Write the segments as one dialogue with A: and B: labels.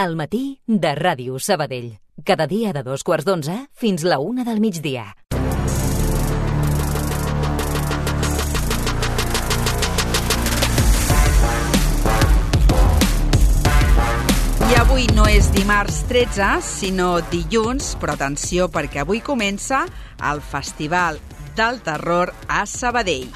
A: al matí de Ràdio Sabadell. Cada dia de dos quarts d'onze fins la una del migdia.
B: I avui no és dimarts 13, sinó dilluns, però atenció perquè avui comença el Festival del Terror a Sabadell.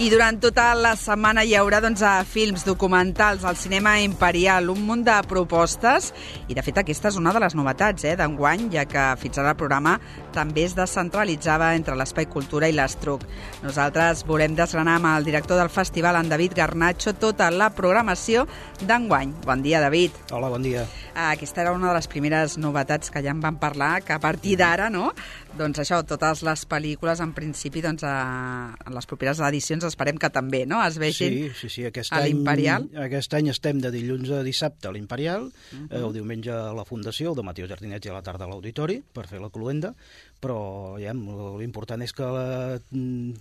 B: I durant tota la setmana hi haurà doncs, a films documentals al cinema imperial, un munt de propostes, i de fet aquesta és una de les novetats eh, d'enguany, ja que fins ara el programa també es descentralitzava entre l'Espai Cultura i l'Estruc. Nosaltres volem desgranar amb el director del festival, en David Garnacho, tota la programació d'enguany. Bon dia, David.
C: Hola, bon dia.
B: Aquesta era una de les primeres novetats que ja en vam parlar, que a partir d'ara, no?, doncs això, totes les pel·lícules, en principi, doncs, a, en les properes edicions esperem que també, no?, es vegin
C: Sí, sí, sí. Aquest
B: a l'Imperial.
C: Aquest any estem de dilluns a dissabte a l'Imperial, uh
B: Mhm.
C: -huh. el diumenge a la Fundació, el de Mateu Jardinet i a la tarda a l'Auditori, per fer la cluenda, però ja, l'important és que la,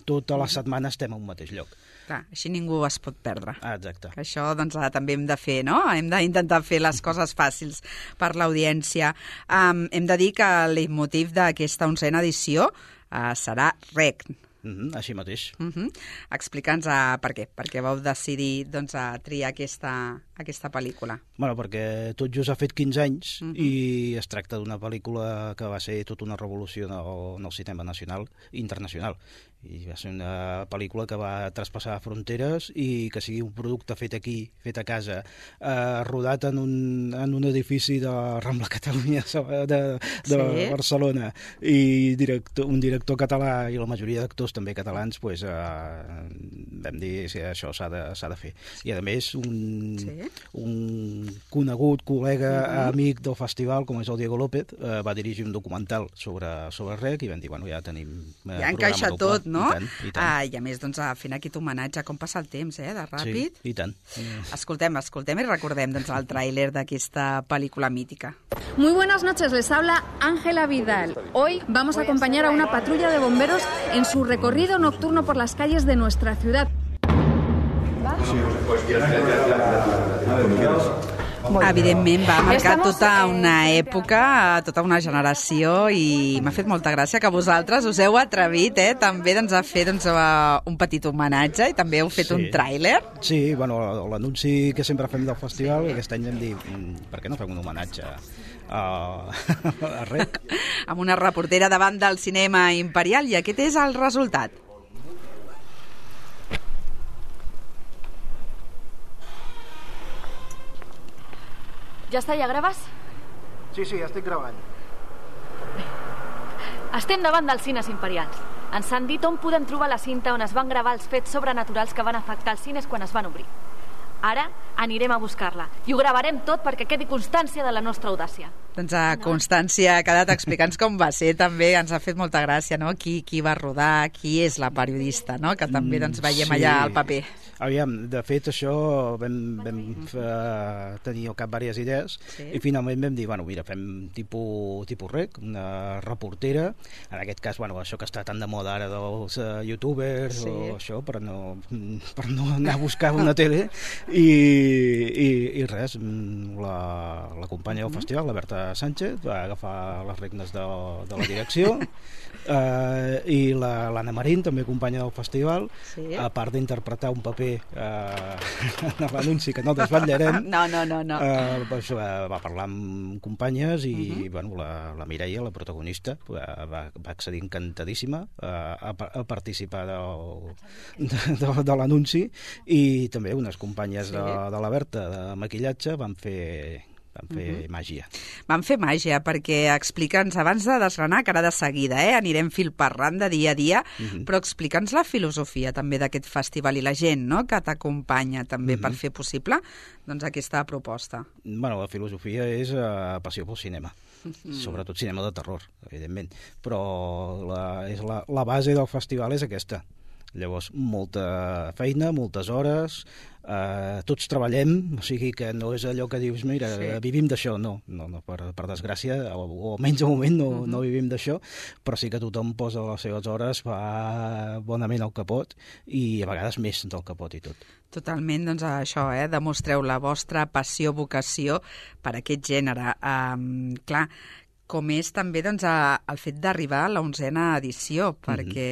C: tota
B: Mhm.
C: la setmana estem a un mateix lloc.
B: Clar, així ningú es pot perdre.
C: Ah, exacte.
B: Que això doncs, ara també hem de fer, no? Hem d'intentar fer les coses fàcils per l'audiència. Um, hem de dir que el leitmotiv d'aquesta onzena edició uh, serà REC.
C: Uh -huh, així mateix.
B: Uh -huh. Explica'ns uh, per què, per què vau decidir doncs, a triar aquesta, aquesta pel·lícula.
C: Bueno, perquè tot just ha fet 15 anys
B: Mhm.
C: -huh. i es tracta d'una pel·lícula que va ser tota una revolució en el, en el cinema nacional i internacional. I va ser una pel·lícula que va traspassar fronteres i que sigui un producte fet aquí, fet a casa, eh, rodat en un, en un edifici de Rambla Catalunya de, de
B: Sí.
C: Barcelona i director, un director català i la majoria d'actors també catalans pues, eh, vam dir que això s'ha de, de fer. I a més un,
B: Sí.
C: un conegut col·lega, amic del festival, com és el Diego López, eh, va dirigir un documental sobre, sobre REC i vam dir, bueno, ja tenim eh,
B: Ja
C: programa
B: tot, no?
C: I tant, i tant.
B: Ah, I a més, doncs, ah, fent aquest homenatge, com passa el temps, eh? De ràpid.
C: Sí, i tant.
B: Escoltem, escoltem i recordem doncs, el tràiler d'aquesta pel·lícula mítica.
D: Muy buenas noches, les habla Ángela Vidal. Hoy vamos a acompañar a una patrulla de bomberos en su recorrido nocturno por las calles de nuestra ciudad.
B: Evidentment va marcar
D: Estamos,
B: tota una època, tota una generació i m'ha fet molta gràcia que vosaltres us heu atrevit eh, també doncs, a fer doncs, un petit homenatge i també heu fet
C: Sí.
B: un tràiler.
C: Sí, bueno, l'anunci que sempre fem del festival, sí. aquest any vam dir, "Mm, per què no fem un homenatge a, a REC?
B: amb una reportera davant del cinema imperial i aquest és el resultat.
E: Ja està, ja graves?
C: Sí, sí, estic gravant.
E: Estem davant dels cines imperials. Ens han dit on podem trobar la cinta on es van gravar els fets sobrenaturals que van afectar els cines quan es van obrir. Ara anirem a buscar-la i ho gravarem tot perquè quedi constància de la nostra audàcia.
B: Doncs a Constància ha quedat explicant com va ser també, ens ha fet molta gràcia, no? Qui, qui va rodar, qui és la periodista, no? Que també doncs, veiem allà al paper.
C: Aviam, de fet, això vam, vam uh, tenir al cap diverses idees
B: Sí.
C: i finalment vam dir, bueno, mira, fem tipus, tipus rec, una reportera, en aquest cas, bueno, això que està tan de moda ara dels uh, youtubers
B: Sí.
C: o això, per no, per no anar a buscar una tele i, i, i res, mm, la, la companya del festival, la Berta Sánchez, va agafar les regnes de, de la direcció eh, i la- l'Anna Marín, també companya del festival,
B: Sí.
C: a part d'interpretar un paper eh, en l'anunci que no desvetllarem,
B: No, no, no, no.
C: eh, doncs, va, va parlar amb companyes i
B: Mhm.
C: bueno, la, la Mireia, la protagonista, va, va, accedir encantadíssima eh, a, a participar del, de, de, de l'anunci i també unes companyes
B: Sí.
C: de, de la Berta de maquillatge van fer, van fer
B: Mhm.
C: màgia.
B: Van fer màgia, perquè explica'ns, abans de desgranar, que ara de seguida, eh, anirem fil parlant de dia a dia,
C: Mhm.
B: però explica'ns la filosofia també d'aquest festival i la gent no?, que t'acompanya també per fer possible doncs, aquesta proposta.
C: Bueno, la filosofia és uh, passió pel cinema. Sobretot cinema de terror, evidentment. Però la, és la, la base del festival és aquesta. Llavors, molta feina, moltes hores, eh, tots treballem, o sigui que no és allò que dius, mira, sí. vivim d'això, no, no, no per, per desgràcia, o, o almenys de moment no, uh -huh. no vivim d'això, però sí que tothom posa les seves hores, fa bonament el que pot, i a vegades més del que pot i tot.
B: Totalment, doncs això, eh? demostreu la vostra passió, vocació per aquest gènere. Um, clar, com és també doncs, a, el fet d'arribar a la onzena edició, mhm. perquè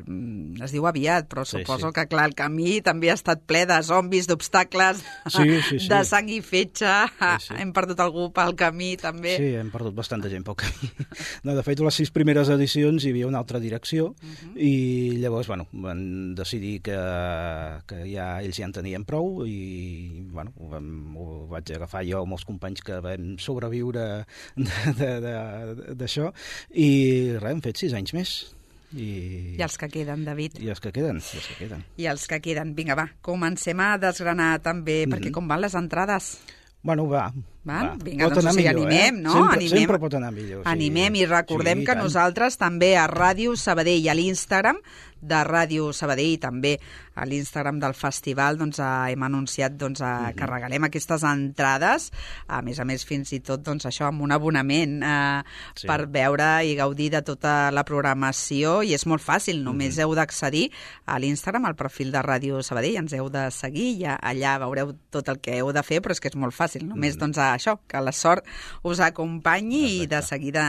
B: mm -hmm. es diu aviat, però sí, suposo sí. que clar, el camí també ha estat ple de zombis, d'obstacles, sí, sí, sí. de sang i fetge, sí, sí. hem perdut algú pel camí també.
C: Sí, hem perdut bastanta gent pel camí. No, de fet, les sis primeres edicions hi havia una altra direcció mhm. -huh. i llavors bueno, van decidir que, que ja ells ja en tenien prou i bueno, ho, vam, ho vaig agafar jo amb els companys que vam sobreviure de, de, d'això, i res, hem fet sis anys més.
B: I... I els que queden, David.
C: I els que queden, i els que queden.
B: I els que queden. Vinga, va, comencem a desgranar també, mm -hmm. perquè com van les entrades?
C: Bueno, va.
B: Va, va. Vinga, pot doncs, o sigui, millor, animem,
C: eh?
B: no?
C: Sempre,
B: animem,
C: sempre pot anar millor.
B: Sí. Animem i recordem sí, que nosaltres també a Ràdio Sabadell i a l'Instagram de Ràdio Sabadell i també a l'Instagram del festival doncs, eh, hem anunciat doncs, a, uh -huh. que regalem aquestes entrades, a més a més fins i tot doncs, això amb un abonament eh, sí. per veure i gaudir de tota la programació i és molt fàcil, només uh -huh. heu d'accedir a l'Instagram, al perfil de Ràdio Sabadell, ens heu de seguir i allà veureu tot el que heu de fer, però és que és molt fàcil, només uh -huh. doncs, això, que la sort us acompanyi Exacte. i de seguida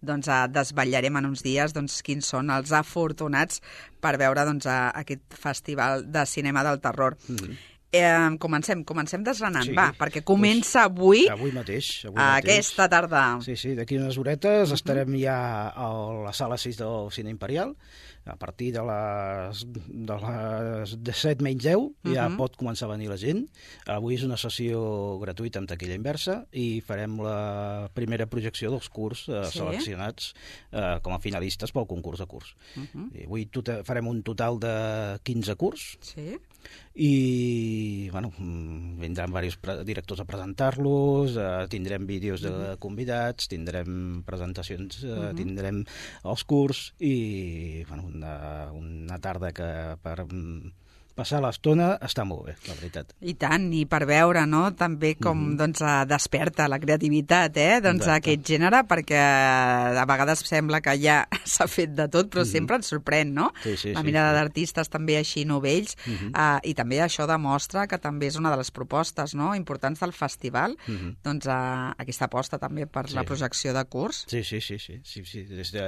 B: doncs, desvetllarem en uns dies doncs, quins són els afortunats per veure doncs, aquest festival de cinema del terror. Mm -hmm. Eh, comencem, comencem desgranant, sí, va, perquè comença pues, avui...
C: Avui mateix. Avui
B: aquesta
C: mateix.
B: tarda.
C: Sí, sí, d'aquí unes horetes uh -huh. estarem ja a la sala 6 del Cine Imperial, a partir de les, de les 7 menys 10 uh -huh. ja pot començar a venir la gent. Avui és una sessió gratuïta amb taquilla inversa i farem la primera projecció dels curs eh, sí? seleccionats eh, com a finalistes pel concurs de curs. Uh -huh. I avui tot, farem un total de 15 curs.
B: Sí
C: i bueno, vindran diversos directors a presentar-los, eh, tindrem vídeos de mhm. convidats, tindrem presentacions, eh, -huh. tindrem els curs i bueno, una, una tarda que per passar l'estona està molt bé, la veritat.
B: I tant, i per veure, no?, també com mm -hmm. doncs, eh, desperta la creativitat, eh?, doncs Exacte. aquest gènere, perquè a vegades sembla que ja s'ha fet de tot, però mm -hmm. sempre ens sorprèn, no?
C: Sí, sí,
B: la mirada sí, d'artistes també així novells, mm -hmm. uh, i també això demostra que també és una de les propostes, no?, importants del festival, mm -hmm. doncs uh, aquesta aposta també per sí. la projecció de curs.
C: Sí, sí, sí, sí, sí, sí. Des, de,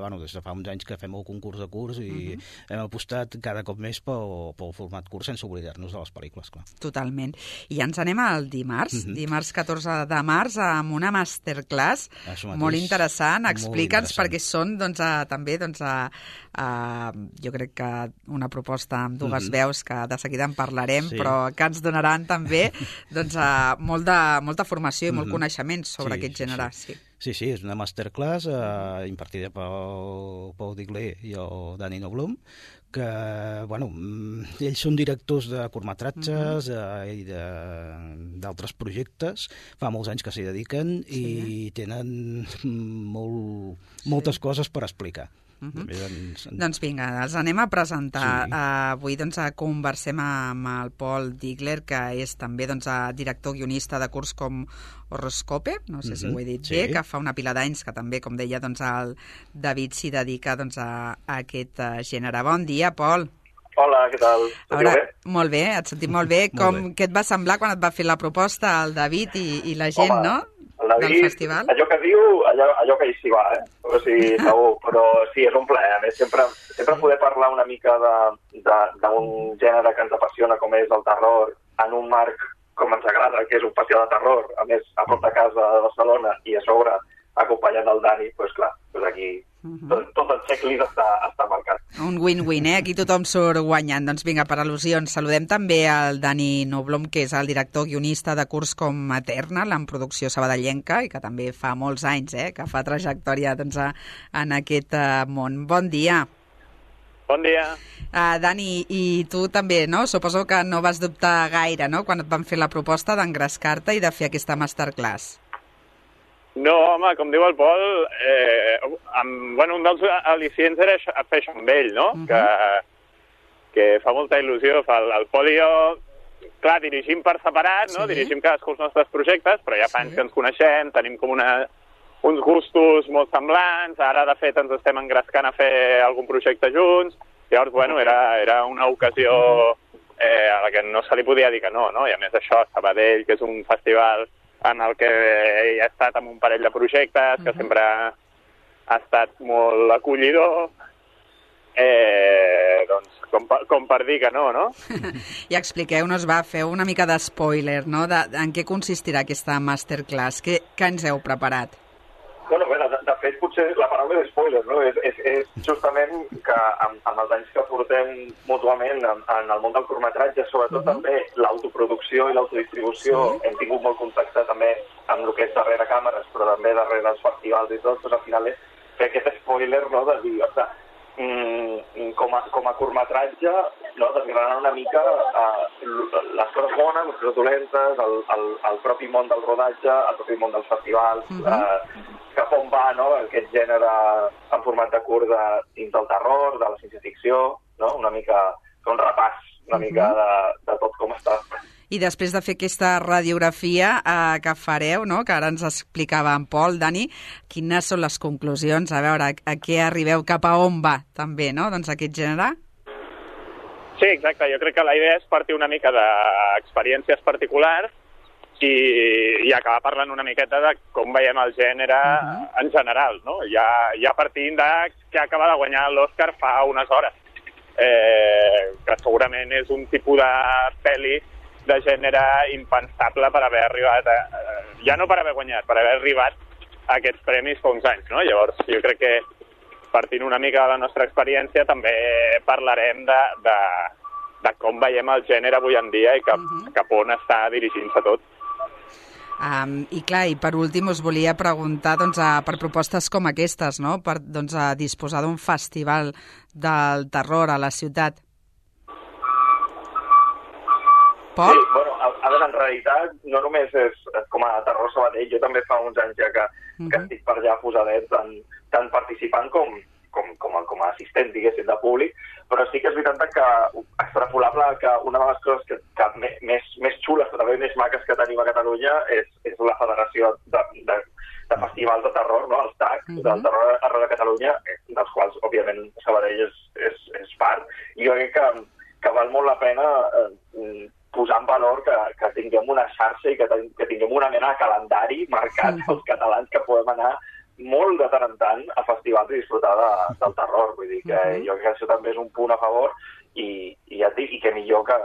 C: bueno, des de fa uns anys que fem el concurs de curs i mm -hmm. hem apostat cada cop més pel, pel format curt sense oblidar-nos de les pel·lícules, clar.
B: Totalment. I ja ens anem al dimarts, mm -hmm. dimarts 14 de març, amb una masterclass molt interessant. Explica'ns perquè són doncs, a, també doncs, a, a, jo crec que una proposta amb dues mm -hmm. veus que de seguida en parlarem, sí. però que ens donaran també doncs, a, molt de, molta formació i molt mm -hmm. coneixement sobre sí, aquest gènere. Sí, sí.
C: Sí, sí, és una masterclass eh, impartida pel Pau Digler i el Dani Noblum, que, bueno, mm, ells són directors de curtmetratges -huh. eh, i d'altres projectes, fa molts anys que s'hi dediquen sí. i tenen molt, moltes sí. coses per explicar.
B: Uh -huh. doncs... doncs vinga, els anem a presentar. Sí. Uh, avui doncs, conversem amb el Paul Digler, que és també doncs, director guionista de curs com Horoscope, no sé uh -huh. si ho he dit sí. bé, que fa una pila d'anys que també, com deia, doncs, el David s'hi dedica doncs, a, a aquest gènere. Bon dia, Pol.
F: Hola, què tal?
B: A veure, bé? molt bé, et sentim molt bé. Com, molt bé. Què et va semblar quan et va fer la proposta el David i, i la gent,
F: Home,
B: no?
F: David, del festival? allò que diu, allò, allò que hi s'hi va, eh? O sigui, segur, però sí, és un plaer. A més, sempre, sempre poder parlar una mica d'un gènere que ens apassiona com és el terror en un marc com ens agrada, que és un festival de terror, a més, a prop de casa de Barcelona, i a sobre acompanyat del Dani, doncs pues, clar, pues aquí uh -huh. tot, tot el checklist està, està marcat.
B: Un win-win, eh? Aquí tothom surt guanyant. Doncs vinga, per al·lusions, saludem també al Dani Noblom, que és el director guionista de curs com Eternal, en producció sabadellenca, i que també fa molts anys, eh?, que fa trajectòria doncs, a, en aquest uh, món. Bon dia.
F: Bon dia.
B: Uh, Dani, i tu també, no? Suposo que no vas dubtar gaire, no?, quan et van fer la proposta d'engrescar-te i de fer aquesta masterclass.
F: No, home, com diu el Pol, eh, amb, bueno, un dels al·licients era fer això amb ell, no? Uh -huh. que,
G: que fa molta il·lusió. Fa el, el Pol i jo, clar, dirigim per separat, no?
B: Sí.
G: Dirigim cadascú els nostres projectes, però ja fa
B: Sí.
G: anys que ens coneixem, tenim com una, uns gustos molt semblants, ara de fet ens estem engrescant a fer algun projecte junts, llavors, bueno, era, era una ocasió eh, a la que no se li podia dir que no, no? I a més això, Sabadell, que és un festival en el que he estat amb un parell de projectes, que sempre ha estat molt acollidor, eh, doncs, com, per- com per dir que no, no?
B: I expliqueu-nos, va, feu una mica de spoiler, no?, de, en què consistirà aquesta masterclass, què, què ens heu preparat?
F: Bueno, bé, de, de fet, potser la paraula és spoiler, no? És, és, és justament que amb, amb els anys que portem mútuament en, en el món del curtmetratge, sobretot uh -huh. també l'autoproducció i l'autodistribució,
B: Sí.
F: hem tingut molt contacte també amb el que és darrere càmeres, però també darrere els festivals i tot, doncs al final és fer aquest spoiler, no?, de dir, ostres, mm, com, a, com a curtmetratge, no, desgranar una mica eh, les coses bones, les coses dolentes, el, el, el propi món del rodatge, el propi món dels festivals, uh
B: Mhm.
F: -huh. eh, cap on va no, aquest gènere en format de curt de, dins del terror, de la ciència-ficció, no? una mica fer un repàs una
B: Mhm.
F: mica de, de tot com està.
B: I després de fer aquesta radiografia eh, que fareu, no? que ara ens explicava en Pol, Dani, quines són les conclusions? A veure, a, a què arribeu, cap a on va també, no? doncs aquest gènere?
G: Sí, exacte. Jo crec que la idea és partir una mica d'experiències particulars i, i acabar parlant una miqueta de com veiem el gènere uh -huh. en general, no? Ja, ja partint de que acaba de guanyar l'Oscar fa unes hores, eh, que segurament és un tipus de pel·li de gènere impensable per haver arribat, a, eh, ja no per haver guanyat, per haver arribat a aquests premis fa uns anys, no? Llavors, jo crec que partint una mica de la nostra experiència, també parlarem de, de, de com veiem el gènere avui en dia i cap, uh -huh. cap on està dirigint-se tot.
B: Um, I clar, i per últim us volia preguntar doncs, a, per propostes com aquestes, no? per doncs, a disposar d'un festival del terror a la ciutat. Pol?
F: Sí, bueno, a, a veure, en realitat, no només és, és com a Terror Sabadell, jo també fa uns anys ja que, uh -huh. que estic per allà posadet, tant, tant participant com, com, com, a, com a assistent, diguéssim, de públic, però sí que és veritat que extrapolable que una de les coses que, que més, més xules, però també més maques que tenim a Catalunya és, és la Federació de, de, de Festivals de Terror, no? els TAC, uh
B: Mhm.
F: -huh. del terror arreu de Catalunya, eh, dels quals, òbviament, Sabadell és, és, és part. I jo crec que, que val molt la pena eh, posar en valor que, que tinguem una xarxa i que, ten, que tinguem una mena de calendari marcat
B: Mhm.
F: pels catalans que podem anar molt de tant en tant a festivals i disfrutar de, del terror. Vull dir que
B: Mhm.
F: jo crec que això també és un punt a favor i, i ja et dic, i que millor que,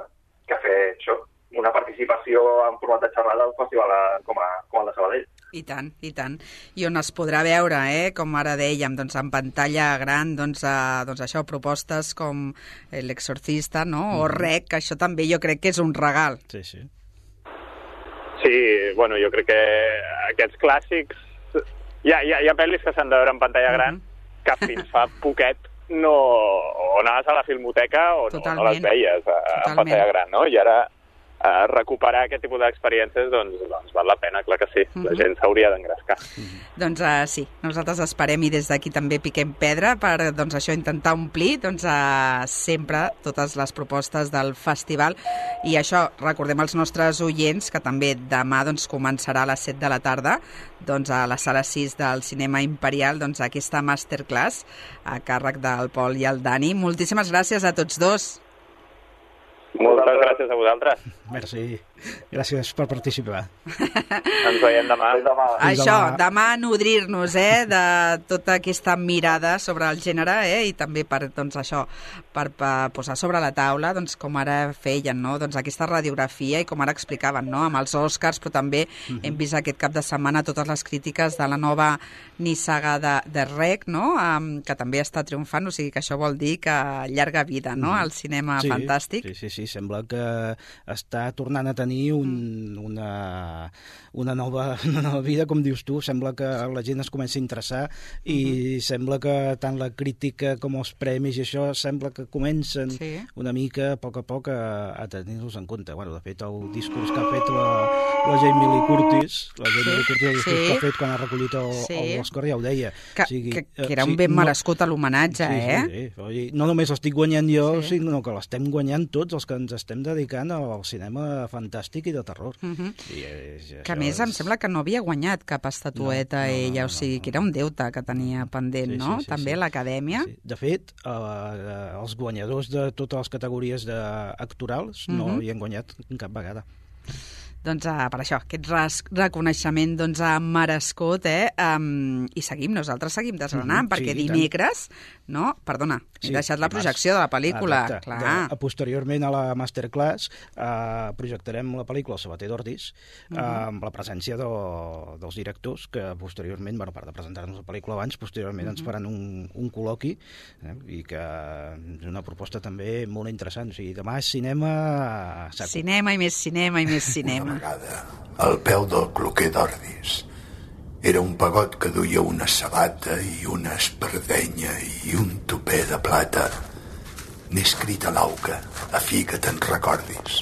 F: que fer això, una participació en format de xerrada a un festival a, com, a, com el de Sabadell.
B: I tant, i tant. I on es podrà veure, eh, com ara dèiem, doncs, en pantalla gran, doncs, eh, doncs això, propostes com L'Exorcista, no? o Rec, que això també jo crec que és un regal.
C: Sí, sí.
G: Sí, bueno, jo crec que aquests clàssics... Hi ha, hi ha, hi ha pel·lis que s'han de veure en pantalla gran que fins fa poquet no... o anaves a la filmoteca o no, no les veies a,
B: Totalment.
G: pantalla gran, no? I ara eh, recuperar aquest tipus d'experiències doncs, doncs val la pena, clar que sí. La
B: Mhm.
G: gent s'hauria d'engrescar.
B: Doncs uh, sí, nosaltres esperem i des d'aquí també piquem pedra per doncs, això intentar omplir doncs, uh, sempre totes les propostes del festival i això recordem als nostres oients que també demà doncs, començarà a les 7 de la tarda doncs, a la sala 6 del Cinema Imperial doncs, aquesta masterclass a càrrec del Pol i el Dani. Moltíssimes gràcies a tots dos.
G: Moltes gràcies a vosaltres.
C: Merci. Gràcies per participar.
G: Ens veiem demà.
F: Fins demà.
C: Fins
B: Això,
C: demà.
B: demà nodrir-nos eh, de tota aquesta mirada sobre el gènere eh, i també per, doncs, això, per, per posar sobre la taula, doncs, com ara feien, no? doncs, aquesta radiografia i com ara explicaven, no? amb els Oscars, però també hem vist aquest cap de setmana totes les crítiques de la nova nissaga de, de Rec, no? um, que també està triomfant, o sigui que això vol dir que llarga vida no? al cinema
C: sí,
B: fantàstic.
C: Sí, sí, sí. Sí, sembla que està tornant a tenir un, mm. una, una, nova, una nova vida, com dius tu, sembla que la gent es comença a interessar i uh -huh. sembla que tant la crítica com els premis i això sembla que comencen sí. una mica a poc a poc a, a tenir-los en compte. Bueno, de fet, el discurs que ha fet la, la Jamie Lee Curtis, la Jamie sí. Lee Curtis, el discurs sí. que ha fet quan ha recollit el, sí. l'Oscar ja ho deia.
B: Que, o sigui, que, que era un ben merescut a l'homenatge, sí, eh?
C: Sí, sí. No només l'estic guanyant jo, sí. sinó que l'estem guanyant tots els que ens estem dedicant al cinema fantàstic i de terror. Uh -huh. I
B: és, que a més és... em sembla que no havia guanyat cap estatueta no, no, ella, no, o sigui, no, no. que era un deute que tenia pendent, sí, no? Sí, sí, També sí. l'Acadèmia. Sí.
C: De fet, eh, els guanyadors de totes les categories de actorals uh -huh. no hi han guanyat cap vegada
B: doncs, uh, per això, aquest reconeixement doncs, ha merescut, eh? Um, I seguim, nosaltres seguim desgranant, mm -hmm, perquè sí, dimecres, no? Perdona, he sí, deixat la projecció de la pel·lícula. Exacte. Clar. De,
C: a, posteriorment a la masterclass uh, projectarem la pel·lícula El Sabater d'Ordis -hmm. uh, amb la presència de, dels directors que posteriorment, bueno, a part de presentar-nos la pel·lícula abans, posteriorment mm -hmm. ens faran un, un col·loqui eh? i que és una proposta també molt interessant. O sigui, demà és cinema...
B: Cinema i més cinema i més cinema
H: vegada, al peu del cloquer d'Ordis. Era un pagot que duia una sabata i una espardenya i un topé de plata. N'he escrit a l'auca, a fi que te'n recordis.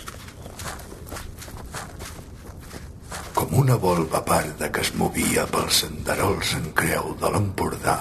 H: Com una volva parda que es movia pels senderols en creu de l'Empordà,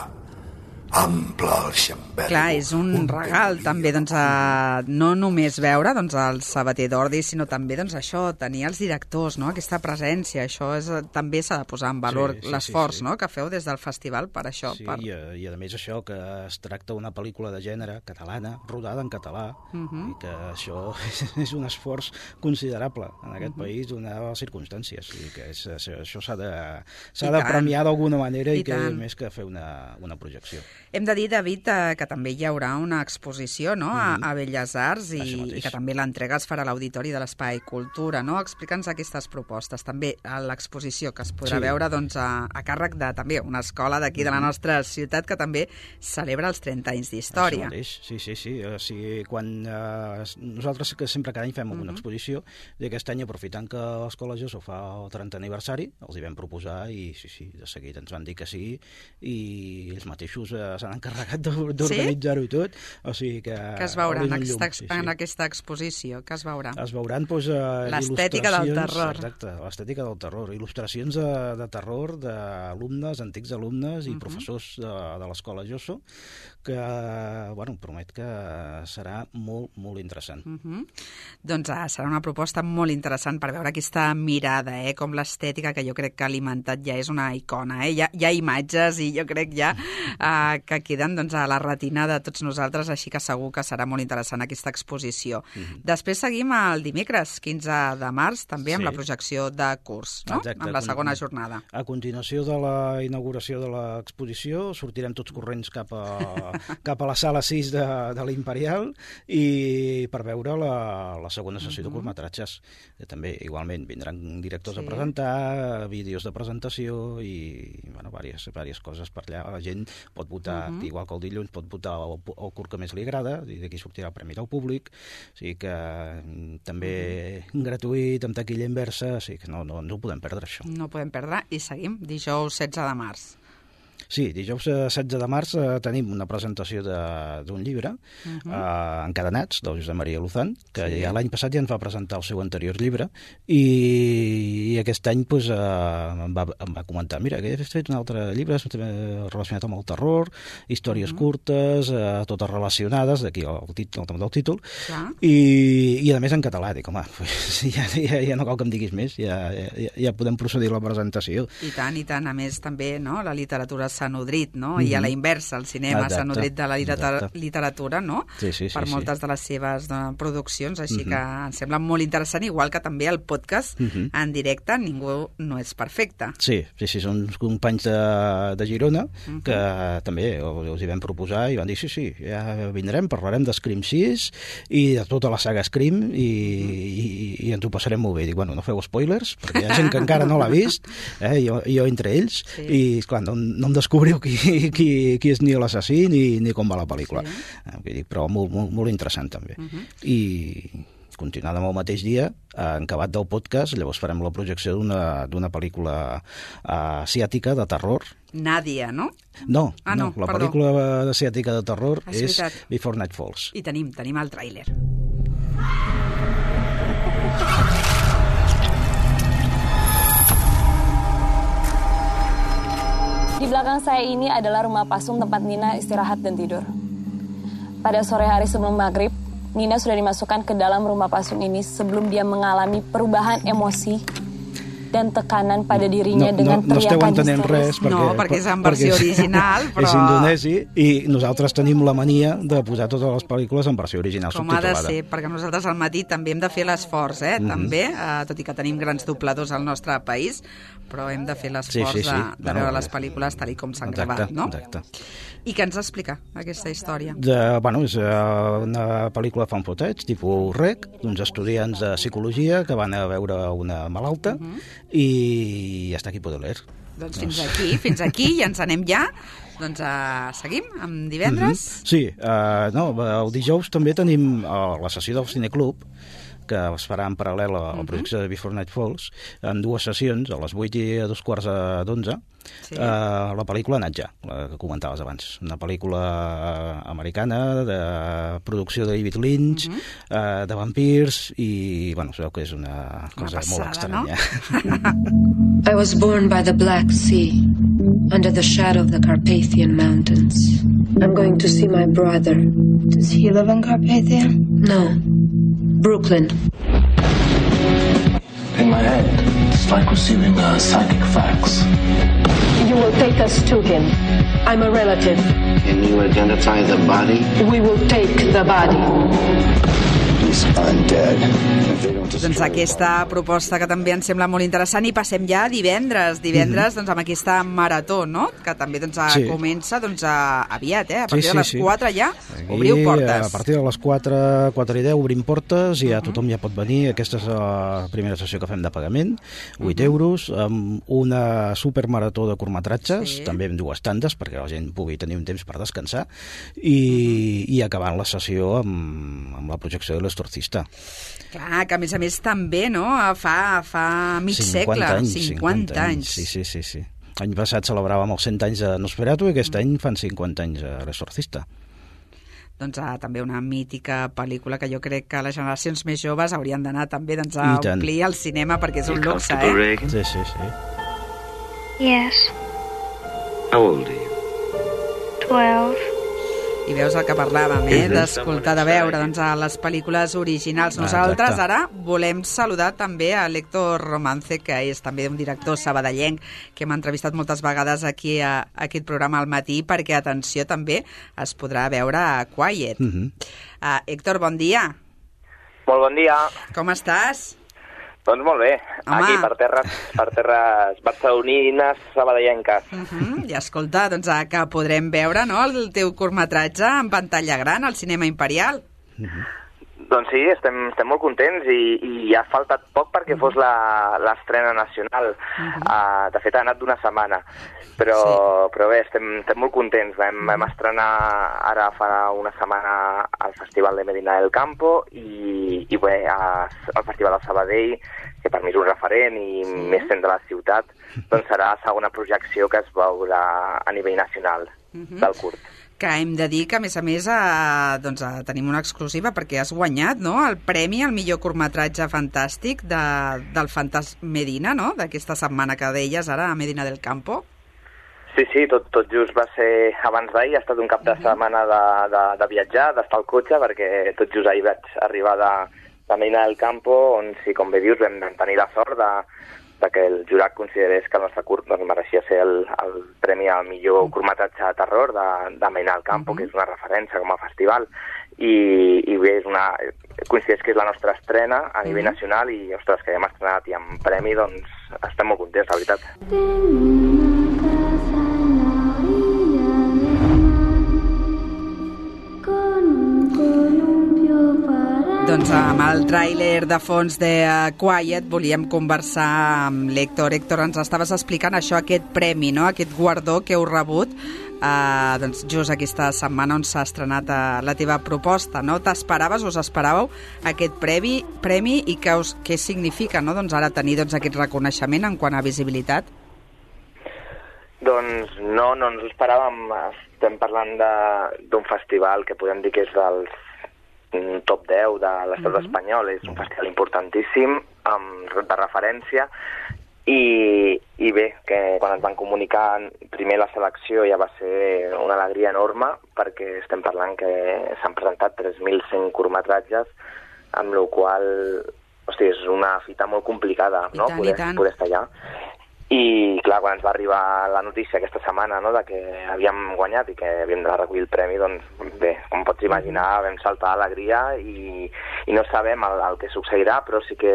H: ample al xambergo.
B: Clar, és un, un regal també, doncs, a, no només veure doncs, el sabater d'ordi, sinó també doncs, això, tenir els directors, no? aquesta presència, això és, també s'ha de posar en valor sí, sí, l'esforç sí, sí. no? que feu des del festival per això.
C: Sí,
B: per...
C: I, a, i a més això, que es tracta d'una pel·lícula de gènere catalana, rodada en català, uh mhm. -huh. i que això és un esforç considerable en aquest uh mhm. -huh. país, donades les circumstàncies, i que és, això s'ha de, de premiar d'alguna manera i, i que tant. més que fer una, una projecció.
B: Hem de dir, David, eh, que també hi haurà una exposició no? a, mm-hmm. a Belles Arts i, i que també l'entrega es farà a l'Auditori de l'Espai Cultura. No? Explica'ns aquestes propostes. També a l'exposició que es podrà sí. veure doncs, a, a càrrec de també una escola d'aquí de la mm-hmm. nostra ciutat que també celebra els 30 anys d'història.
C: Sí, sí, sí. O sigui, quan, eh, nosaltres que sempre cada any fem mm -hmm. una exposició i aquest any aprofitant que l'Escola Josso fa el 30 aniversari, els hi vam proposar i sí, sí, de seguida ens van dir que sí i ells mateixos eh, s'han encarregat d'organitzar-ho sí? tot. O sigui que...
B: Que es veurà en, aquesta, sí, sí. en aquesta exposició? Que es veurà?
C: Es veuran doncs, uh,
B: L'estètica del terror.
C: Exacte, l'estètica del terror. Il·lustracions de, de terror d'alumnes, antics alumnes i uh. -huh. professors de, de l'escola Josso, que bueno, promet que serà molt, molt interessant. Uh.
B: -huh. Doncs uh, serà una proposta molt interessant per veure aquesta mirada, eh? com l'estètica, que jo crec que alimentat ja és una icona. Eh? Hi, ha, hi ha imatges i jo crec ja uh, que queden doncs, a la retina de tots nosaltres, així que segur que serà molt interessant aquesta exposició. Mm -hmm. Després seguim el dimecres, 15 de març, també amb sí. la projecció de curs, no? Exacte, amb la segona jornada.
C: A continuació de la inauguració de l'exposició sortirem tots corrents cap a, cap a la sala 6 de, de l'Imperial i per veure la, la segona sessió mm -hmm. de mhm. curtmetratges. També, igualment, vindran directors sí. a presentar, vídeos de presentació i, bueno, diverses, diverses coses per allà. La gent pot votar uh -huh. igual que el dilluns, pot votar el, el curt que més li agrada, i d'aquí sortirà el premi del públic, o sigui que mm, també uh -huh. gratuït, amb taquilla inversa, o sigui que no, no, no ho podem perdre, això.
B: No podem perdre, i seguim, dijous 16 de març.
C: Sí, dijous 16 eh, de març eh, tenim una presentació d'un llibre, uh -huh. eh, Encadenats, del Josep Maria Luzán, que sí. ja l'any passat ja ens va presentar el seu anterior llibre, i, i aquest any pues, eh, em, va, em va comentar, mira, que he fet un altre llibre relacionat amb el terror, històries uh -huh. curtes, eh, totes relacionades, d'aquí el, títol, el tema del títol, i, i a més en català. Dic, home, pues, ja, ja, ja no cal que em diguis més, ja, ja, ja podem procedir a la presentació.
B: I tant, i tant. A més, també, no?, la literatura s'ha nodrit, no? Mm -hmm. I a la mhm. inversa, el cinema s'ha nodrit de la literatura, literatura no?
C: Sí, sí, sí,
B: per moltes
C: sí.
B: de les seves de, doncs, produccions, així mm -hmm. que em sembla molt interessant, igual que també el podcast mm -hmm. en directe, Ningú no és perfecte.
C: Sí, sí, sí, són companys de, de Girona mm -hmm. que també els hi vam proposar i van dir, sí, sí, ja vindrem, parlarem de Scream 6 i de tota la saga Scream i, mm -hmm. i, i ens ho passarem molt bé. Dic, bueno, no feu spoilers, perquè hi ha gent que encara no l'ha vist, eh, jo, jo entre ells, sí. i clar, no, no em descobriu qui, qui, qui és ni l'assassí ni, ni com va la pel·lícula. Sí. Dir, però molt, molt, molt interessant també. Uh -huh. I, continuant amb el mateix dia, en acabat del podcast, llavors farem la projecció d'una pel·lícula uh, asiàtica de terror.
B: Nàdia, no?
C: No,
B: ah, no,
C: no la
B: perdó.
C: pel·lícula asiàtica de terror
B: Ah,
C: és,
B: és
C: Before Night Falls.
B: I tenim, tenim el tràiler.
I: Di belakang saya ini adalah rumah pasung tempat Nina istirahat dan tidur. Pada sore hari sebelum maghrib, Nina sudah dimasukkan ke dalam rumah pasung ini sebelum dia mengalami perubahan emosi dan tekanan pada dirinya
C: no,
I: dengan
C: no, no esteu
I: teriakan
C: entenent
I: histeris.
C: res perquè,
B: No, perquè és en versió
C: perquè
B: original, però-
C: és indonesi i nosaltres tenim la mania de posar totes les pel·lícules en versió original
B: Com ha de
C: subtitulada.
B: ser, perquè nosaltres al matí també hem de fer l'esforç, eh?
C: Mhm.
B: També, eh, tot i que tenim grans dobladors al nostre país, però hem de fer l'esforç
C: Sí, sí, sí.
B: de, de
C: Bueno,
B: veure les
C: eh,
B: pel·lícules tal i com s'han gravat, no?
C: exacte.
B: I què ens explica aquesta història?
C: De, bueno, és eh, una pel·lícula fan foteig, tipus rec, d'uns estudiants de psicologia que van a veure una malalta
B: Mhm.
C: i ja està aquí poder leer.
B: Doncs fins aquí, fins aquí, i ens anem ja. Doncs uh, seguim amb divendres.
C: Mhm. Sí, uh, no, el dijous també tenim uh, la sessió del Cineclub, que es farà en paral·lel a la
B: Mhm.
C: projecció de Before Night Falls, en dues sessions, a les 8 i a dos quarts d'onze,
B: Sí.
C: uh, la pel·lícula Natja, la que comentaves abans. Una pel·lícula americana de producció de David Lynch,
B: Mhm.
C: uh, de vampirs, i, bueno, sabeu que és una cosa molt
B: passada, no?
C: estranya.
J: I was born by the Black Sea, under the shadow of the Carpathian Mountains. I'm going to see my brother. Does he live in Carpathia? No. Brooklyn.
K: In my head, it's like receiving uh, psychic facts.
J: You will take us to him. I'm a relative.
K: Can you identify the body?
J: We will take the body.
B: Doncs aquesta proposta que també ens sembla molt interessant i passem ja a divendres, divendres doncs, amb aquesta marató, no? Que també doncs,
C: Sí.
B: comença doncs, a, aviat, eh? A partir
C: Sí,
B: de
C: sí,
B: les
C: sí.
B: 4 ja
C: Aquí,
B: obriu
C: A
B: portes.
C: partir de les 4, 4 i 10 obrim portes i ja tothom ja pot venir. Aquesta és la primera sessió que fem de pagament, 8 euros, amb una supermarató de curtmetratges,
B: Sí.
C: també amb dues tandes perquè la gent pugui tenir un temps per descansar, i, i acabant la sessió amb, amb la projecció de l'estorcista.
B: Clar, que a més a més també, no? Fa, fa mig
C: 50
B: segle,
C: anys,
B: 50, anys.
C: Sí, sí, sí, sí. L'any passat celebràvem els 100 anys de Nosferatu i aquest any fan 50 anys a l'estorcista.
B: Doncs ah, també una mítica pel·lícula que jo crec que les generacions més joves haurien d'anar també doncs, a omplir el cinema perquè és un luxe, eh?
C: Sí, sí, sí.
L: Yes,
K: How old are you?
L: 12.
B: I veus el que parlàvem, eh? D'escoltar, de veure doncs, a les pel·lícules originals.
C: Ah,
B: Nosaltres ara volem saludar també a l'Héctor Romance, que és també un director sabadellenc que hem entrevistat moltes vegades aquí a, a aquest programa al matí, perquè, atenció, també es podrà veure a Quiet.
C: Mm -hmm.
B: Uh, Héctor, bon dia.
M: Molt bon dia.
B: Com estàs?
M: Doncs molt bé.
B: Home.
M: Aquí, per terres, per terres barcelonines, sabadellenques.
B: Uh -huh. I escolta, doncs uh, que podrem veure no, el teu curtmetratge en pantalla gran al Cinema Imperial.
M: Doncs sí, estem, estem molt contents i, i ha faltat poc perquè fos la- l'estrena nacional. Uh, de fet, ha anat d'una setmana. Però, però bé, estem, estem molt contents. Vam, vam estrenar ara fa una setmana al Festival de Medina del Campo i, i bé, a, al Festival de Sabadell, que per mi és un referent i més centre de la ciutat, doncs serà la segona projecció que es veurà a nivell nacional
B: Mhm.
M: del curt.
B: que hem de dir que, a més a més, eh, doncs, eh, tenim una exclusiva perquè has guanyat no? el premi al millor curtmetratge fantàstic de, del Fantas Medina, no? d'aquesta setmana que deies ara a Medina del Campo.
M: Sí, sí, tot, tot just va ser abans d'ahir, ha estat un cap de setmana de, de, de viatjar, d'estar al cotxe, perquè tot just ahir vaig arribar de, de Medina del Campo, on, sí, com bé dius, vam, tenir la sort de, de que el jurat considerés que el nostre curt doncs, mereixia ser el, el premi al millor curtmetratge de terror de, de Medina del Campo, que és una referència com a festival, i, i bé, és una, coincideix que és la nostra estrena a nivell nacional i, ostres, que hem estrenat i amb premi, doncs estem molt contents, la veritat.
B: Doncs amb el tràiler de fons de uh, Quiet volíem conversar amb l'Héctor. Héctor, ens estaves explicant això, aquest premi, no? aquest guardó que heu rebut eh, doncs just aquesta setmana on s'ha estrenat eh, la teva proposta, no? T'esperaves, us esperàveu aquest premi, premi i què, us, què significa, no?, doncs ara tenir doncs, aquest reconeixement en quant a visibilitat?
M: Doncs no, no ens ho esperàvem. Estem parlant d'un festival que podem dir que és dels top 10 de l'estat uh -huh. espanyol. És un festival importantíssim, amb, de referència, i, i bé, que quan ens van comunicar primer la selecció ja va ser una alegria enorme perquè estem parlant que s'han presentat 3.100 curtmetratges amb la qual hosti, és una fita molt complicada
B: I
M: no?
B: tant,
M: poder, poder estar allà i clar, quan ens va arribar la notícia aquesta setmana no, de que havíem guanyat i que havíem de recollir el premi, doncs bé, com pots imaginar, vam saltar d'alegria i, i no sabem el, el que succeirà, però sí que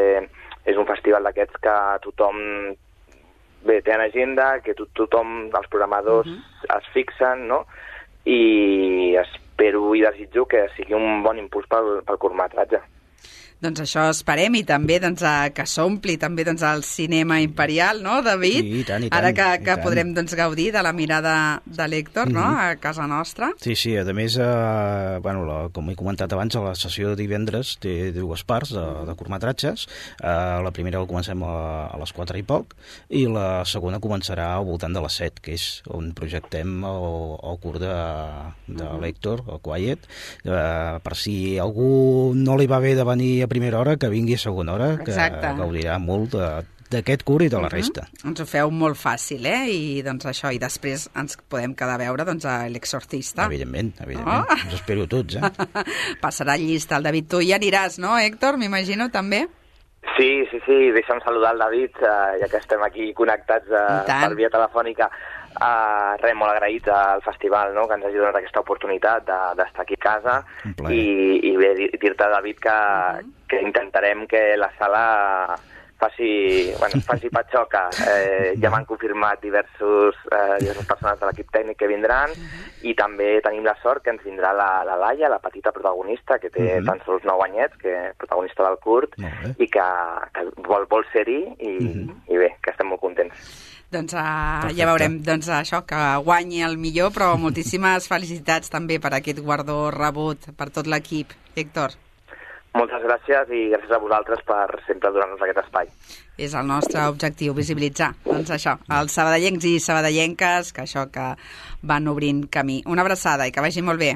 M: és un festival d'aquests que tothom bé, té en agenda, que to tothom, els programadors uh -huh. es fixen, no? I espero i desitjo que sigui un bon impuls pel, pel curtmetratge.
B: Doncs això esperem i també doncs, a, que s'ompli també doncs, el cinema imperial, no, David?
C: Sí, i tant, i tant,
B: Ara que, que
C: tant.
B: podrem doncs, gaudir de la mirada de l'Héctor, no?,
C: Mhm.
B: a casa nostra.
C: Sí, sí, a més, eh, bueno, la, com he comentat abans, a la sessió de divendres té dues parts de, de curtmetratges. Eh, la primera la comencem a, a les 4 i poc, i la segona començarà al voltant de les 7, que és on projectem el, el curt de, de
B: Mhm.
C: l'Héctor, el Quiet, eh, per si algú no li va bé de venir a primera hora, que vingui a segona hora, que
B: Exacte.
C: gaudirà molt de- d'aquest curt i de la resta.
B: Ens ho feu molt fàcil, eh? I doncs això, i després ens podem quedar a veure doncs, a l'exorcista.
C: Evidentment, evidentment.
B: Oh.
C: Us espero tots, eh?
B: Passarà llista el David. Tu hi aniràs, no, Héctor? M'imagino, també?
M: Sí, sí, sí, deixa'm saludar el David, eh, ja que estem aquí connectats eh, per via telefònica. Uh, res, molt agraït al festival, no?, que ens hagi donat aquesta oportunitat de- d'estar aquí a casa i, i bé, dir-te, David, que, que intentarem que la sala faci, bueno, faci patxoca. Eh, ja m'han confirmat diversos, eh, diverses persones de l'equip tècnic que vindran i també tenim la sort que ens vindrà la, la Laia, la petita protagonista, que té
C: Mhm.
M: tan sols 9 anyets, que protagonista del curt, i que, que vol, vol ser-hi i, i bé, que estem molt contents.
B: Doncs uh,
C: Perfecte.
B: ja veurem doncs, això que guanyi el millor, però moltíssimes felicitats també per aquest guardó rebut per tot l'equip. Héctor,
M: Moltes gràcies i gràcies a vosaltres per sempre donar-nos aquest espai.
B: és el nostre objectiu, visibilitzar doncs això, els sabadellencs i sabadellenques que això que van obrint camí. Una abraçada i que vagi molt bé.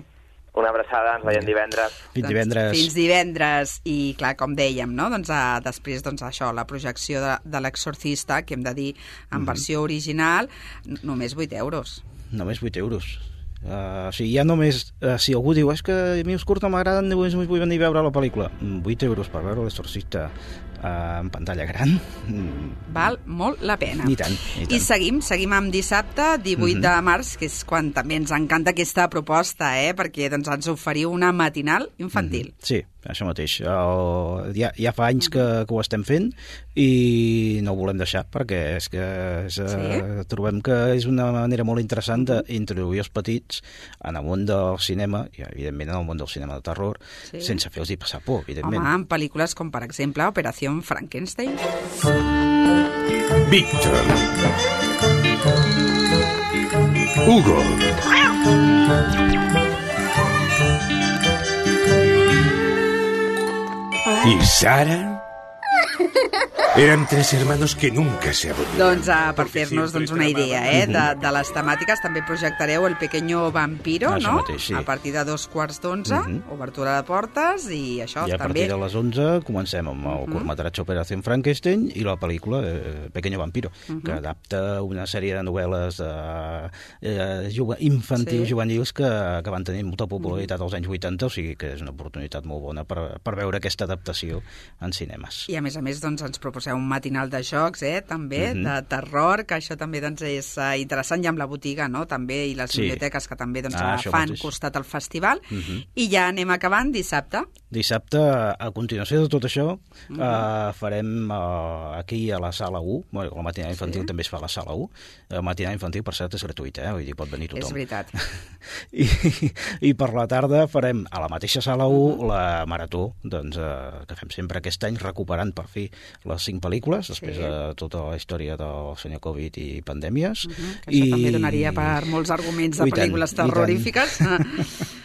M: Una abraçada, ens veiem divendres.
C: Fins divendres.
B: Doncs, fins divendres. I, clar, com dèiem, no? doncs, uh, després doncs, això, la projecció de, de l'exorcista, que hem de dir en
C: Mhm.
B: versió original, només 8 euros.
C: Només 8 euros. Uh, o sigui, ja només, uh, si algú diu és que a mi els curts no m'agraden, només vull venir a veure la pel·lícula. Mm, 8 euros per veure l'exorcista en pantalla gran. Mm,
B: Val molt la pena.
C: I tant, i tant.
B: I seguim, seguim amb dissabte, 18
C: Mhm.
B: de març, que és quan també ens encanta aquesta proposta, eh? perquè doncs, ens oferiu una matinal infantil.
C: Sí, això mateix. El, ja, ja fa anys que, que ho estem fent i no ho volem deixar perquè és que és, sí? trobem que és una manera molt interessant d'introduir els petits en el món del cinema i evidentment en el món del cinema de terror
B: Sí.
C: sense fer-los passar por,
B: Home,
C: evidentment.
B: en pel·lícules com, per exemple, Operació Frankenstein.
N: Víctor. Hugo. ¿Y Sara? Eran tres hermanos que nunca se aburrieron.
B: Doncs uh, per fer-nos doncs, una idea eh, de, de les temàtiques, també projectareu El pequeño vampiro,
C: Això
B: no?
C: mateix, sí.
B: A partir de dos quarts d'onze,
C: Mhm.
B: obertura de portes i això
C: I a
B: també...
C: partir de les 11 comencem amb el
B: Mhm.
C: curtmetratge Operació Frankenstein i la pel·lícula eh, Pequeño Vampiro,
B: Mhm.
C: que adapta una sèrie de novel·les eh, eh, juve- infantils,
B: Sí.
C: juvenils que, que van tenir molta popularitat als anys 80, o sigui que és una oportunitat molt bona per, per veure aquesta adaptació en cinemes.
B: I a més a més doncs, ens proposeu un matinal de jocs, eh, també,
C: Mhm.
B: de terror, que això també doncs, és uh, interessant, i amb la botiga, no?, també, i les
C: Sí.
B: biblioteques que també doncs,
C: Ah,
B: fan
C: mateix.
B: costat al festival.
C: Mhm.
B: I ja anem acabant dissabte.
C: Dissabte, a continuació de tot això,
B: Mhm.
C: eh, farem eh, aquí a la sala 1, bueno, la matinada infantil
B: Sí.
C: també es fa a la sala 1, la matinada infantil, per cert, és gratuïta, eh? vull dir, pot venir tothom.
B: És veritat.
C: I, I per la tarda farem a la mateixa sala 1 la marató doncs, eh, que fem sempre aquest any, recuperant per fi les cinc pel·lícules, després sí. de tota la història del senyor Covid i pandèmies.
B: Uh -huh, que això I... també donaria per molts arguments de pel·lícules terrorífiques.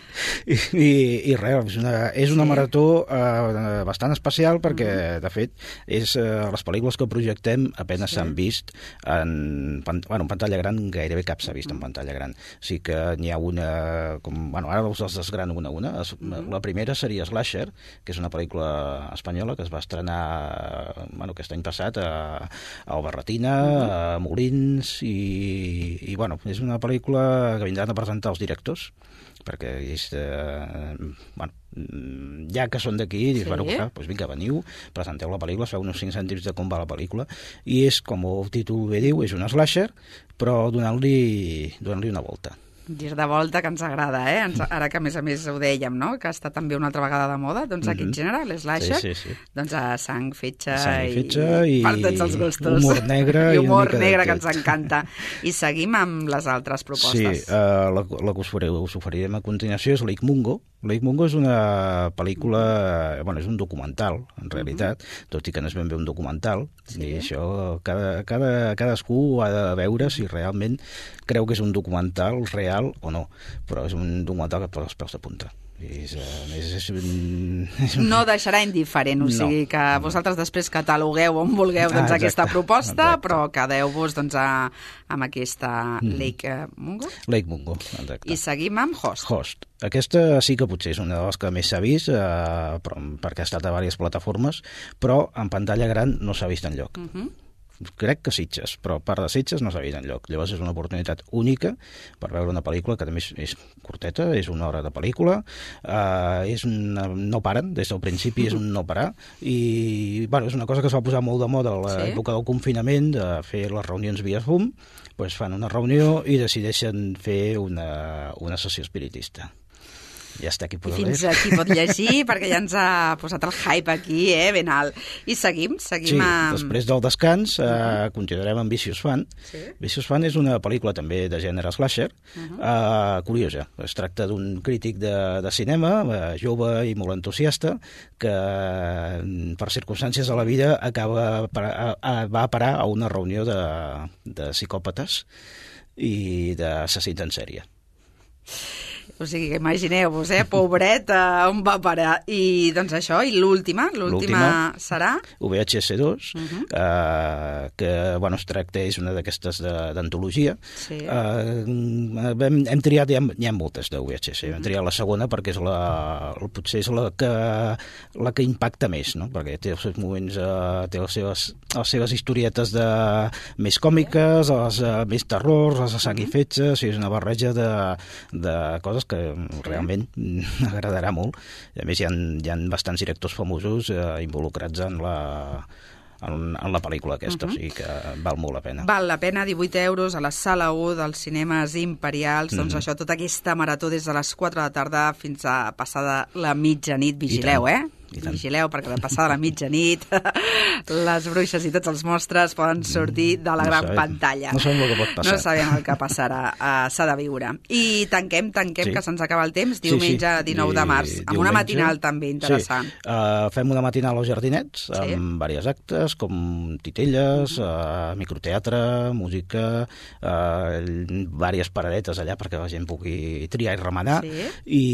C: I, i, i res, és una, és una sí. marató eh, bastant especial perquè, mm. de fet, és eh, les pel·lícules que projectem apenas s'han sí. vist en, bueno, en pantalla gran, gairebé cap s'ha vist mm. en pantalla gran. Sí que n'hi ha una, com, bueno, ara us les desgrano una a una. Mm. La primera seria Slasher, que és una pel·lícula espanyola que es va estrenar bueno, aquest any passat a, a Albarretina, mm. a Molins, i, i bueno, és una pel·lícula que vindran a presentar els directors perquè és, eh, bueno, mm, ja que són d'aquí, sí. bueno, clar, doncs vinga, veniu, presenteu la pel·lícula, feu uns 5 cèntims de com va la pel·lícula, i és, com el títol bé diu, és un slasher, però donant-li donant, -li, una volta.
B: Gir de volta que ens agrada, eh? Ens, ara que a més a més ho dèiem, no? Que està també una altra vegada de moda, doncs mm -hmm. aquest gènere, l'eslasher, sí, sí, sí. doncs a sang, fetge,
C: sang i, fetge i,
B: i per tots els gustos.
C: Humor negre
B: i humor i negre que ens encanta. I seguim amb les altres propostes.
C: Sí, uh, la, la que us, faré, us oferirem a continuació és Lake Mungo. Lake Mungo és una pel·lícula, bueno, és un documental, en realitat, mm -hmm. tot i que no és ben bé un documental, sí. i això cada, cada, cadascú ha de veure si realment creu que és un documental real o no, però és un documental que posa els peus de punta. És, és, és,
B: és. No deixarà indiferent, o sigui que no. vosaltres després catalogueu on vulgueu doncs, ah, aquesta proposta, exacte. però quedeu-vos doncs, a, amb aquesta mm. Lake eh, Mungo.
C: Lake Mungo, exacte.
B: I seguim amb Host.
C: Host. Aquesta sí que potser és una de les que més s'ha vist, eh, però, perquè ha estat a diverses plataformes, però en pantalla gran no s'ha vist en lloc. Mm -hmm crec que Sitges, però part de Sitges no s'ha vist enlloc. Llavors és una oportunitat única per veure una pel·lícula que també és, és curteta, és una hora de pel·lícula, eh, és una, no paren, des del principi és un no parar, i bueno, és una cosa que es va posar molt de moda a l'època sí? del confinament, de fer les reunions via Zoom, doncs fan una reunió i decideixen fer una, una sessió espiritista ja està aquí
B: I fins aquí pot llegir, perquè ja ens ha posat el hype aquí, eh, ben alt. I seguim, seguim
C: sí,
B: amb...
C: després del descans uh, -huh. continuarem amb Vicious Fan. Sí. Vicious Fan és una pel·lícula també de gènere slasher, uh -huh. uh, curiosa. Es tracta d'un crític de, de cinema, uh, jove i molt entusiasta, que per circumstàncies de la vida acaba a, a, va a parar a una reunió de, de psicòpates i d'assassins en sèrie.
B: O sigui, imagineu-vos, eh? Pobret, uh, on va parar? I, doncs això, i l'última? L'última serà?
C: VHS2, uh -huh. uh, que, bueno, es tracta, és una d'aquestes d'antologia. Sí. Uh, hem, hem triat, hi ha, hi ha moltes de VHS, uh -huh. hem triat la segona perquè és la, potser és la que, la que impacta més, no? Perquè té els seus moments, uh, té les seves, les seves historietes de, més còmiques, les uh, més terrors, les de sang i fetge, o sigui, és una barreja de, de coses que realment agradarà molt. A més, hi ha, hi ha bastants directors famosos eh, involucrats en la, en, en la pel·lícula aquesta, uh -huh. o sigui que val molt la pena.
B: Val la pena, 18 euros a la sala 1 dels cinemes imperials, uh -huh. doncs mhm. això, tota aquesta marató des de les 4 de la tarda fins a passada la mitjanit, vigileu, eh? Vigileu, perquè de passar la mitjanit les bruixes i tots els mostres poden sortir de la no gran sabem. pantalla.
C: No sabem el que pot passar.
B: No sabem el que passarà. Uh, S'ha de viure. I tanquem, tanquem, sí. que se'ns acaba el temps, diumenge sí, sí. 19 de març, amb diumenge. una matinal també interessant. Sí.
C: Uh, fem una matinal als Jardinets, sí. amb diversos actes, com titelles, uh, microteatre, música, uh, diverses paradetes allà perquè la gent pugui triar i remenar, sí. i,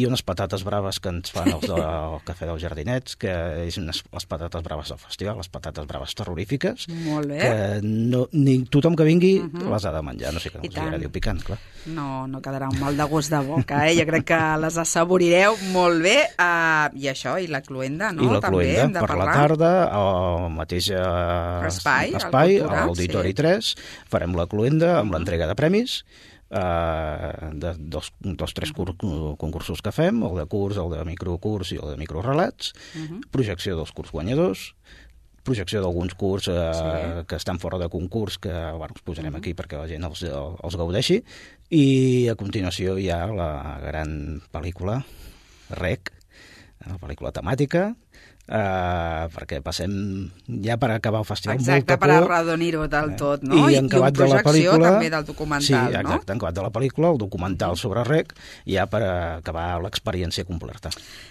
C: i unes patates braves que ens fan els de el Cafè dels Jardinets, que és unes, les patates braves del festival, les patates braves terrorífiques,
B: Molt bé.
C: que no, ni tothom que vingui uh mhm. -huh. les ha de menjar, no sé que no els agradi el picant, clar.
B: No, no quedarà un mal de gust de boca, eh? Jo crec que les assaborireu molt bé. Uh, I això, i la cluenda, no?
C: I la També cluenda, per parlar. la tarda, al mateix uh,
B: espai,
C: espai a l'Auditori sí. 3, farem la cluenda amb l'entrega de premis, eh, de dos, dos tres cur concursos que fem, el de curs, el de microcurs i el de microrelats, uh mhm. -huh. projecció dels curs guanyadors, projecció d'alguns curs eh, sí. que estan fora de concurs, que bueno, els posarem uh mhm. -huh. aquí perquè la gent els, els gaudeixi, i a continuació hi ha la gran pel·lícula, REC, la pel·lícula temàtica, eh, perquè passem ja per acabar el festival
B: Exacte,
C: molta
B: per
C: por.
B: arredonir-ho del tot, no?
C: I,
B: I,
C: en
B: i
C: acabat
B: un
C: de la
B: projecció
C: pel·lícula...
B: també del documental,
C: sí,
B: no?
C: exacte, en acabat de la pel·lícula, el documental sobre rec, ja per acabar l'experiència completa.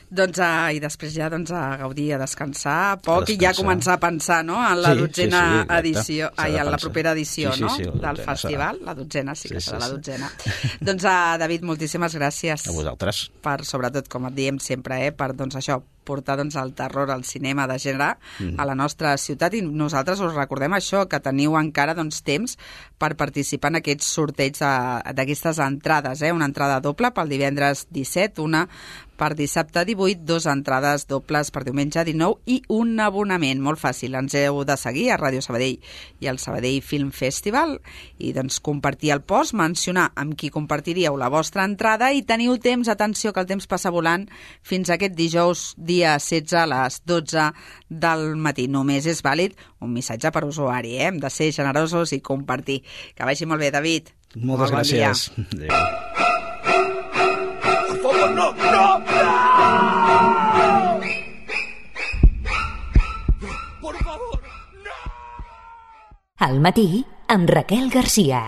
B: Doncs, uh, i després ja doncs, a gaudir, a descansar poc
C: A
B: i ja
C: descansar.
B: començar a pensar no? en la
C: Sí,
B: dotzena
C: sí, sí, exacte.
B: edició, ai, en la propera edició
C: Sí, sí,
B: no?
C: sí,
B: del festival,
C: serà.
B: la dotzena, sí que
C: Sí,
B: serà
C: sí,
B: la
C: sí.
B: dotzena. doncs, uh, David, moltíssimes gràcies.
C: A vosaltres.
B: Per, sobretot, com et diem sempre, eh, per doncs, això, portar doncs, el terror al cinema de gènere
C: Mm.
B: a la nostra ciutat i nosaltres us recordem això, que teniu encara doncs, temps per participar en aquests sorteigs de- d'aquestes entrades, eh? una entrada doble pel divendres 17, una per dissabte 18, dos entrades dobles per diumenge 19 i un abonament. Molt fàcil, ens heu de seguir a Ràdio Sabadell i al Sabadell Film Festival i doncs compartir el post, mencionar amb qui compartiríeu la vostra entrada i teniu temps, atenció que el temps passa volant, fins aquest dijous dia 16 a les 12 del matí. Només és vàlid un missatge per usuari, eh? hem de ser generosos i compartir. Que vagi molt bé, David.
C: Moltes
B: Molt bon dia.
C: gràcies. Adéu.
O: no, no!
A: Al matí, amb Raquel Garcia.